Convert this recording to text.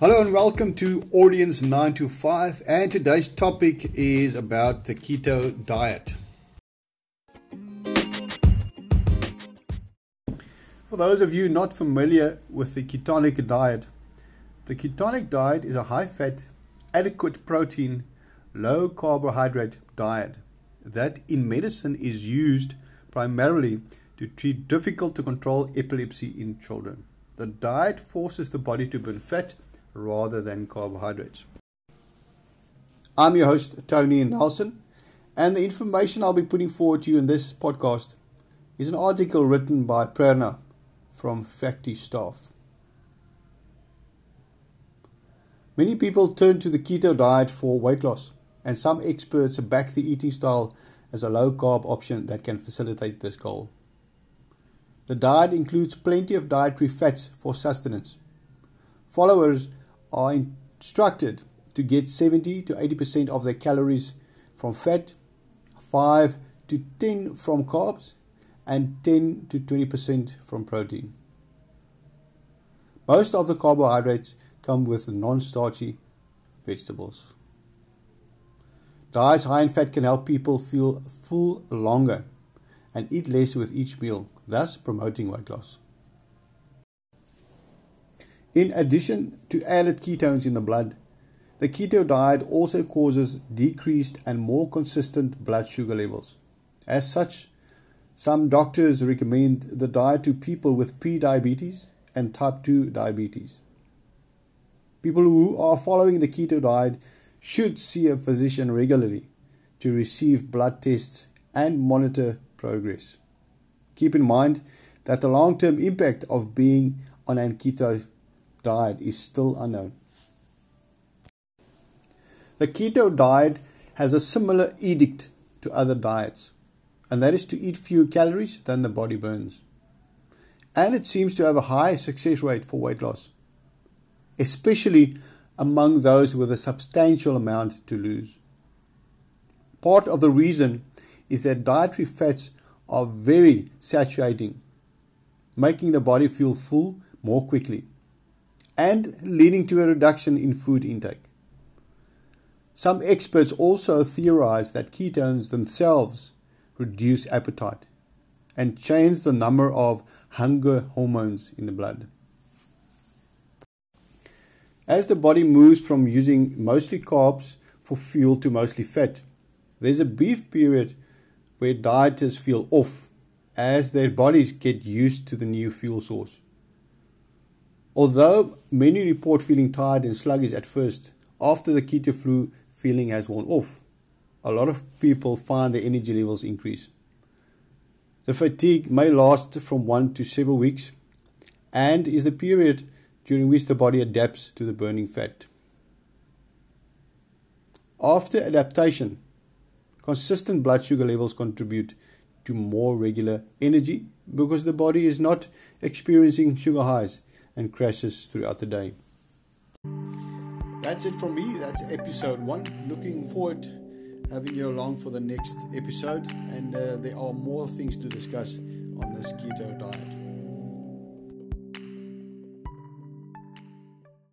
Hello and welcome to Audience 925 and today's topic is about the keto diet. For those of you not familiar with the ketonic diet, the ketonic diet is a high fat, adequate protein, low carbohydrate diet that in medicine is used primarily to treat difficult to control epilepsy in children. The diet forces the body to burn fat rather than carbohydrates. I'm your host, Tony Nelson, and the information I'll be putting forward to you in this podcast is an article written by Prerna from Facty Staff. Many people turn to the keto diet for weight loss, and some experts back the eating style as a low carb option that can facilitate this goal. The diet includes plenty of dietary fats for sustenance. Followers are instructed to get 70 to 80% of their calories from fat, 5 to 10 from carbs, and 10 to 20% from protein. Most of the carbohydrates come with non starchy vegetables. Diets high in fat can help people feel full longer and eat less with each meal, thus promoting weight loss. In addition to added ketones in the blood, the keto diet also causes decreased and more consistent blood sugar levels. As such, some doctors recommend the diet to people with pre-diabetes and type 2 diabetes. People who are following the keto diet should see a physician regularly to receive blood tests and monitor progress. Keep in mind that the long term impact of being on a keto diet is still unknown. The keto diet has a similar edict to other diets, and that is to eat fewer calories than the body burns. And it seems to have a high success rate for weight loss, especially among those with a substantial amount to lose. Part of the reason is that dietary fats are very saturating, making the body feel full more quickly and leading to a reduction in food intake. Some experts also theorize that ketones themselves reduce appetite and change the number of hunger hormones in the blood. As the body moves from using mostly carbs for fuel to mostly fat, there's a brief period where dieters feel off as their bodies get used to the new fuel source. Although many report feeling tired and sluggish at first, after the keto flu feeling has worn off, a lot of people find their energy levels increase. The fatigue may last from one to several weeks and is the period during which the body adapts to the burning fat. After adaptation, consistent blood sugar levels contribute to more regular energy because the body is not experiencing sugar highs and crashes throughout the day. That's it from me. That's episode one. Looking forward having you along for the next episode, and uh, there are more things to discuss on this keto diet.